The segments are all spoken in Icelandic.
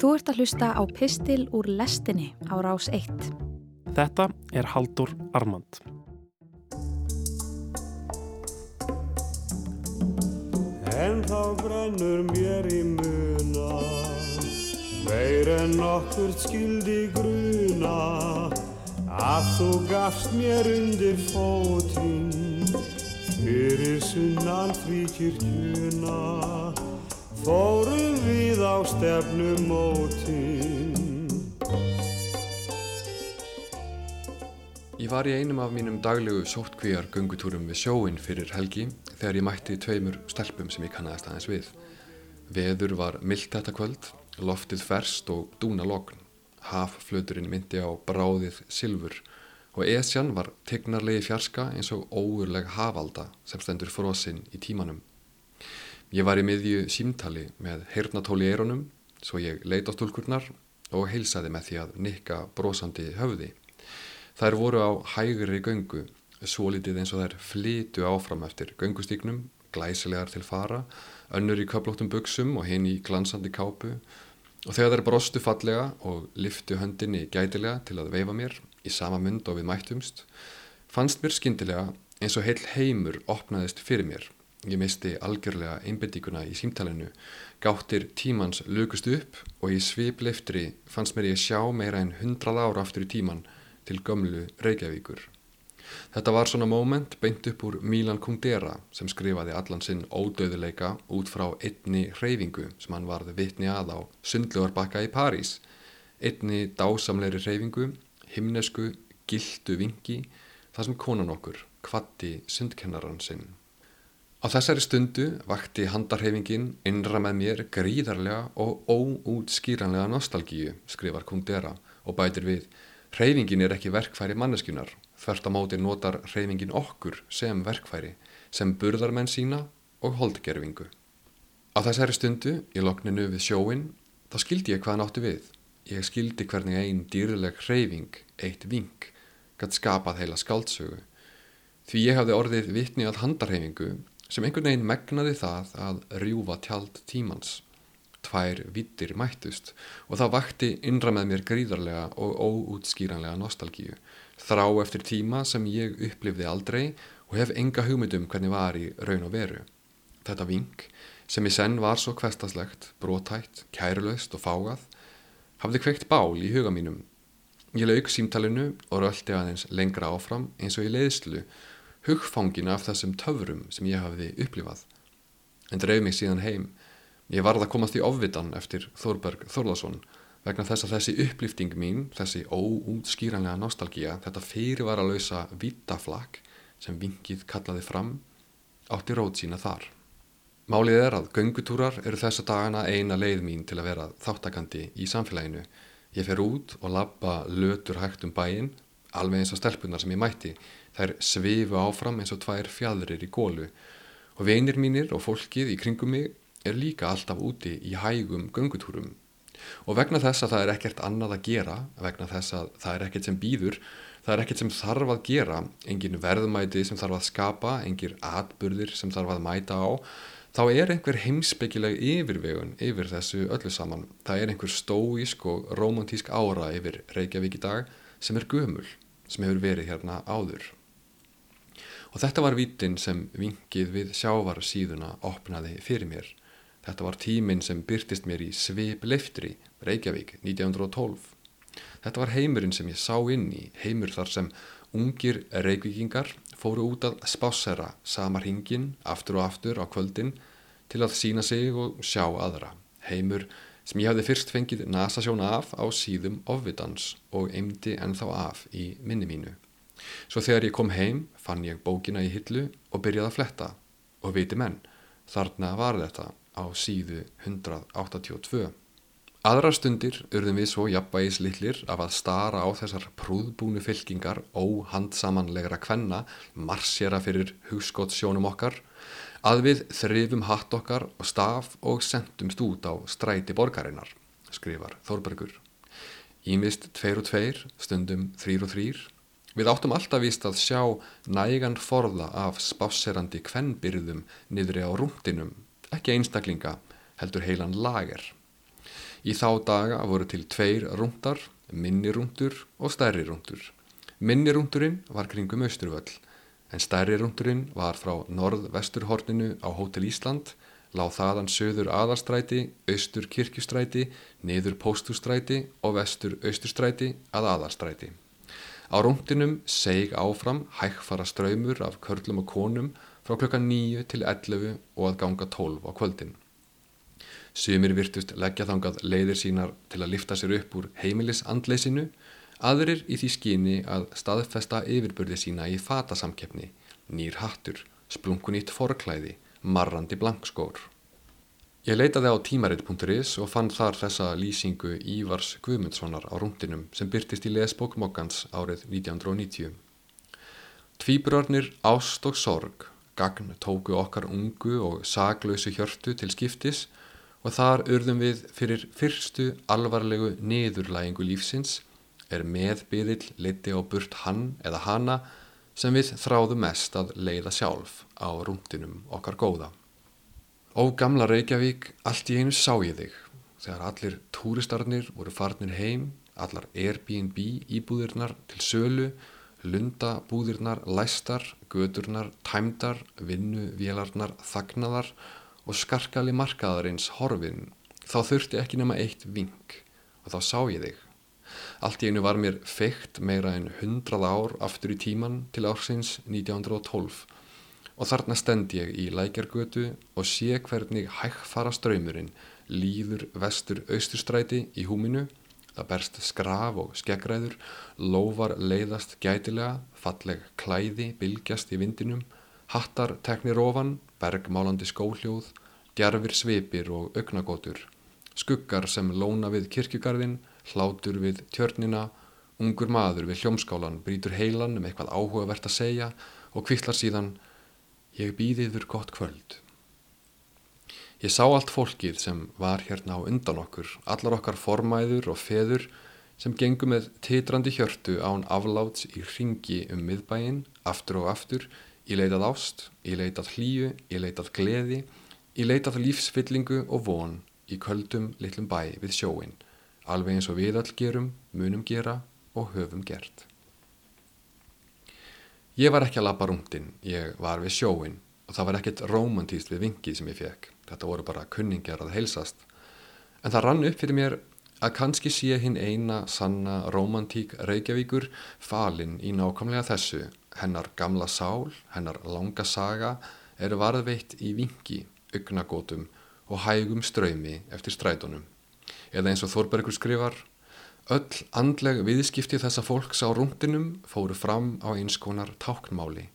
Þú ert að hlusta á Pistil úr lestinni á rás 1. Þetta er Haldur Armand. En þá brennur mér í muna Meir en okkur skildi gruna Að þú gafst mér undir fótinn Fyrir sunnan fríkirkjuna Fórum við á stefnumótinn Ég var í einum af mínum daglegu sóttkvíjar göngutúrum við sjóin fyrir helgi þegar ég mætti tveimur stelpum sem ég kannaðist aðeins við. Veður var myllt þetta kvöld, loftið ferst og dúna lokn. Hafflöturinn myndi á bráðið silfur og esjan var tegnarlegi fjarska eins og óurleg hafalda sem stendur frosinn í tímanum. Ég var í miðju símtali með heyrnatóli eironum svo ég leit á stúlkurnar og heilsaði með því að nikka brosandi höfði. Þær voru á hægri göngu, svo litið eins og þær flitu áfram eftir göngustíknum, glæsilegar til fara, önnur í köplóttum buksum og hinn í glansandi kápu og þegar þær brostu fallega og liftu höndinni gætilega til að veifa mér í sama mund og við mættumst, fannst mér skindilega eins og heil heimur opnaðist fyrir mér. Ég misti algjörlega einbindíkuna í símtalenu, gáttir tímans lukust upp og í svipleiftri fannst mér ég sjá meira en hundrað ára aftur í tíman til gömlu Reykjavíkur. Þetta var svona moment beint upp úr Milan Kundera sem skrifaði allan sinn ódöðuleika út frá einni hreyfingu sem hann varði vitni að á sundlugarbakka í París. Einni dásamleiri hreyfingu, himnesku, gildu vingi, það sem konan okkur, kvatti sundkennaran sinn. Á þessari stundu vakti handarhefingin innra með mér gríðarlega og óútskýranlega nostalgíu, skrifar Kundera og bætir við Hreyfingin er ekki verkfæri manneskjunar, þvert á móti notar hreyfingin okkur sem verkfæri, sem burðarmenn sína og holdgerfingu. Á þessari stundu, í lokninu við sjóin, þá skildi ég hvað hann átti við. Ég skildi hvernig einn dýrleg hreyfing, eitt ving, gætt skapað heila skáldsögu. Því ég hafði orðið vitni að handarheyfingu sem einhvern veginn megnaði það að rjúfa tjald tímans tvær vittir mættust og það vakti innra með mér gríðarlega og óútskýranlega nostalgíu. Þrá eftir tíma sem ég upplifði aldrei og hef enga hugmyndum hvernig var í raun og veru. Þetta ving, sem í senn var svo kvestaslegt, brótætt, kærulaust og fágað, hafði kveikt bál í huga mínum. Ég lauk símtalinu og röldi aðeins lengra áfram eins og í leiðslu, hugfangina af þessum töfrum sem ég hafði upplifað. En dreif mig síðan heim Ég varð að komast í ofvitan eftir Þorberg Þorlason vegna þess að þessi upplýfting mín, þessi óútskýranlega nostalgía, þetta fyrirvara lausa vitaflak sem vingið kallaði fram, átti rót sína þar. Málið er að göngutúrar eru þessa dagana eina leið mín til að vera þáttakandi í samfélaginu. Ég fer út og labba lötur hægt um bæin, alveg eins og stelpunar sem ég mætti, þær svifu áfram eins og tvær fjadrir í gólu og vinir mínir og fólkið í kringum mig er líka alltaf úti í hægum göngutúrum. Og vegna þess að það er ekkert annað að gera vegna þess að það er ekkert sem býður það er ekkert sem þarf að gera engin verðmæti sem þarf að skapa engin atbyrðir sem þarf að mæta á þá er einhver heimsbyggileg yfirvegun yfir þessu öllu saman. Það er einhver stóísk og romantísk ára yfir Reykjavík í dag sem er gömul, sem hefur verið hérna áður og þetta var vítin sem vingið við sjávarsíðuna opnaði fyrir mér Þetta var tíminn sem byrtist mér í Svip Leiftri, Reykjavík, 1912. Þetta var heimurinn sem ég sá inn í, heimur þar sem ungir reykvíkingar fóru út að spásera samar hingin aftur og aftur á kvöldin til að sína sig og sjá aðra. Heimur sem ég hafði fyrst fengið nasasjón af á síðum ofvitans og eimdi ennþá af í minni mínu. Svo þegar ég kom heim fann ég bókina í hillu og byrjaði að fletta og viti menn, þarna var þetta á síðu 182. Aðra stundir urðum við svo jafnvægis litlir af að stara á þessar prúðbúnu fylkingar óhandsamanlegra kvenna marsjera fyrir hugskottsjónum okkar að við þrifum hatt okkar og staf og sendumst út á stræti borgarinnar, skrifar Þorbergur. Ímist tveir og tveir, stundum þrýr og þrýr. Við áttum alltaf vist að sjá nægan forða af spásserandi kvennbyrðum niðri á rúndinum ekki einstaklinga, heldur heilan lager. Í þá daga voru til tveir rúndar, minni rúndur og stærri rúndur. Minni rúndurinn var kringum Östurvöll, en stærri rúndurinn var frá norð-vesturhorninu á Hótel Ísland, láð þaðan söður aðarstræti, austur kirkjustræti, niður póstustræti og vestur austurstræti að aðarstræti. Á rúndinum seg áfram hægfara ströymur af körlum og konum frá klukkan 9 til 11 og að ganga 12 á kvöldin. Sumir virtust leggja þangað leiðir sínar til að lifta sér upp úr heimilis andleysinu, aðrir í því skyni að staðfesta yfirbörði sína í fatasamkeppni, nýr hattur, splunkunýtt forklæði, marrandi blankskór. Ég leitaði á tímarit.is og fann þar þessa lýsingu Ívars Guðmundssonar á rúndinum sem byrtist í lesbók Mokkans árið 1990. Tvíbrarnir Ást og Sorg gagn tóku okkar ungu og saglausu hjörtu til skiptis og þar urðum við fyrir fyrstu alvarlegu niðurlægingu lífsins er meðbyðill leiti á burt hann eða hana sem við þráðum mest að leiða sjálf á rúndinum okkar góða. Ó gamla Reykjavík, allt í einu sá ég þig. Þegar allir túristarnir voru farnir heim, allar Airbnb íbúðirnar til sölu, lundabúðirnar læstar, gödurnar tæmdar, vinnuvélarnar þagnaðar og skarkali markaðarins horfin, þá þurfti ekki nema eitt vink og þá sá ég þig. Allt í einu var mér feikt meira en hundrað ár aftur í tíman til ársins 1912 og þarna stend ég í lækjargötu og sé hvernig hægfara ströymurinn líður vestur austurstræti í húminu, það berst skraf og skeggræður, lófar leiðast gætilega, falleg klæði bylgjast í vindinum, hattar teknir ofan, bergmálandi skóhljóð, gerfir svipir og augnagótur, skuggar sem lóna við kirkjugarðin, hlátur við tjörnina, ungur maður við hljómskálan brítur heilan um eitthvað áhugavert að segja og kvillar síðan Ég býðiður gott kvöld. Ég sá allt fólkið sem var hérna á undan okkur, allar okkar formæður og feður sem gengum með titrandi hjörtu án afláts í ringi um miðbæin, aftur og aftur, í leitað ást, í leitað hlýju, í leitað gleði, í leitað lífsfyllingu og von í köldum litlum bæ við sjóin, alveg eins og við all gerum, munum gera og höfum gert. Ég var ekki að lappa rúndin, ég var við sjóin og það var ekkert romantíst við vingi sem ég fekk. Þetta voru bara kunningjar að heilsast. En það rann upp fyrir mér að kannski sé hinn eina sanna romantík Reykjavíkur falinn í nákvæmlega þessu. Hennar gamla sál, hennar langa saga er varðveitt í vingi, ugnagótum og hægum ströymi eftir strætunum. Eða eins og Þorbergur skrifar Öll andleg viðskipti þessa fólks á rúndinum fóru fram á eins konar táknmáli.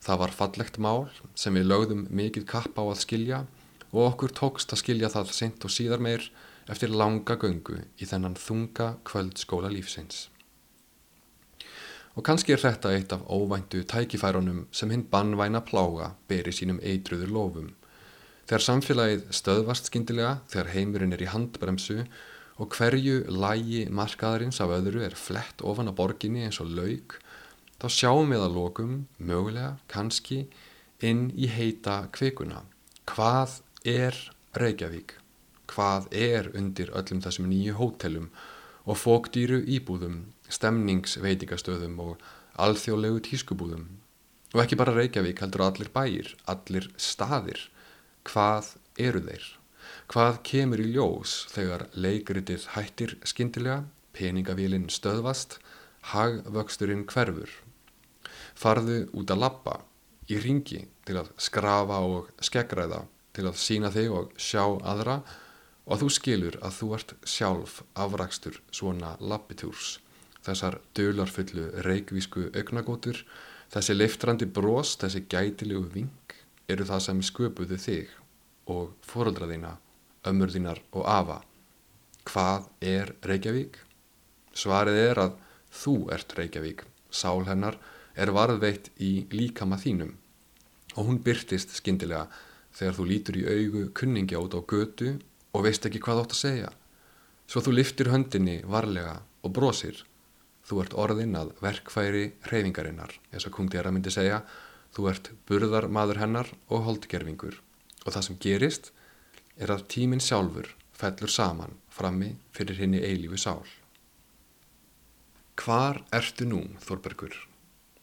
Það var fallegt mál sem við lögðum mikið kapp á að skilja og okkur tókst að skilja það sent og síðar meir eftir langa göngu í þennan þunga kvöldskóla lífsins. Og kannski er þetta eitt af óvæntu tækifærunum sem hinn bannvæna plága beri sínum eitruður lofum. Þegar samfélagið stöðvast skindilega, þegar heimurinn er í handbremsu og hverju lægi markaðarins af öðru er flett ofan á borginni eins og laug, þá sjáum við að lokum, mögulega, kannski, inn í heita kvikuna. Hvað er Reykjavík? Hvað er undir öllum þessum nýju hótelum og fókdýru íbúðum, stemningsveitingastöðum og alþjóðlegu tískubúðum? Og ekki bara Reykjavík heldur allir bæir, allir staðir. Hvað eru þeir? Hvað kemur í ljós þegar leikritið hættir skindilega, peningavílinn stöðvast, hagvöxturinn hverfur? Farðu út að lappa, í ringi til að skrafa og skeggræða, til að sína þig og sjá aðra og þú skilur að þú ert sjálf afrakstur svona lappitúrs. Þessar dölarfullu reikvísku augnagotur, þessi leiftrandi brós, þessi gætilegu ving eru það sem sköpuðu þig og fóröldraðina ömmur þínar og afa. Hvað er Reykjavík? Svarið er að þú ert Reykjavík. Sál hennar er varðveitt í líkama þínum og hún byrtist skindilega þegar þú lítur í augu kunningi át á götu og veist ekki hvað átt að segja. Svo þú liftir höndinni varlega og brosir. Þú ert orðin að verkfæri hreyfingarinnar, eins og kungdýra myndi segja. Þú ert burðar maður hennar og holdgerfingur. Og það sem gerist er að tíminn sjálfur fellur saman frammi fyrir henni eilífu sál. Hvar ertu nú, Þorbergur?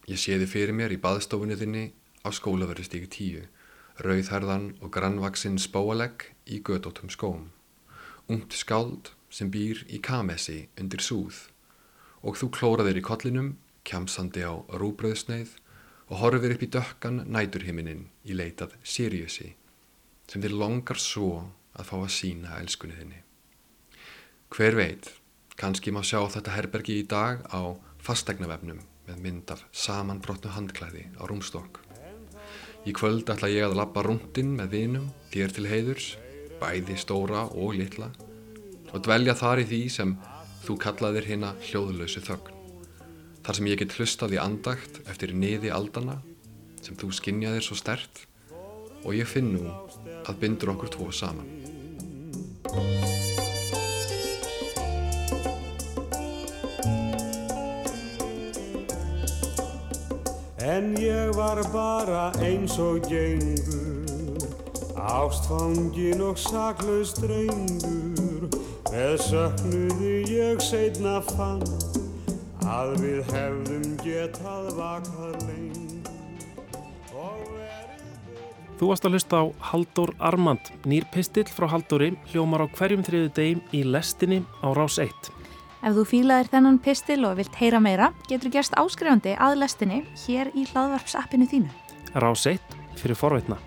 Ég sé þið fyrir mér í baðstofunni þinni á skólaverðustíki tíu, rauðherðan og grannvaksinn spóalegg í gödótum skóm. Ungt skáld sem býr í kamessi undir súð og þú klóraðir í kollinum, kjamsandi á rúbröðsneið og horfir upp í dökkan næturhiminin í leitað Siriusi sem þið longar svo að fá að sína elskunni þinni. Hver veit, kannski má sjá þetta herbergi í dag á fastegnavefnum með mynd af samanbrotnu handklæði á rúmstokk. Í kvöld ætla ég að lappa rúndin með vinum þér til heiðurs, bæði stóra og litla og dvelja þar í því sem þú kallaðir hérna hljóðlösu þögn. Þar sem ég get hlustað í andagt eftir niði aldana sem þú skinjaðir svo stert og ég finn nú að bindur okkur tvo saman. En ég var bara eins og gengur Ástfangin og saklaus drengur Með söknuði ég seitna fann Að við hefðum getað vakað Þú varst að hlusta á Haldur Armand, nýr pistill frá Halduri, hljómar á hverjum þriðu degim í lestinni á rás 1. Ef þú fílaðir þennan pistil og vilt heyra meira, getur gerst áskrifandi að lestinni hér í hlaðvarpsappinu þínu. Rás 1 fyrir forveitna.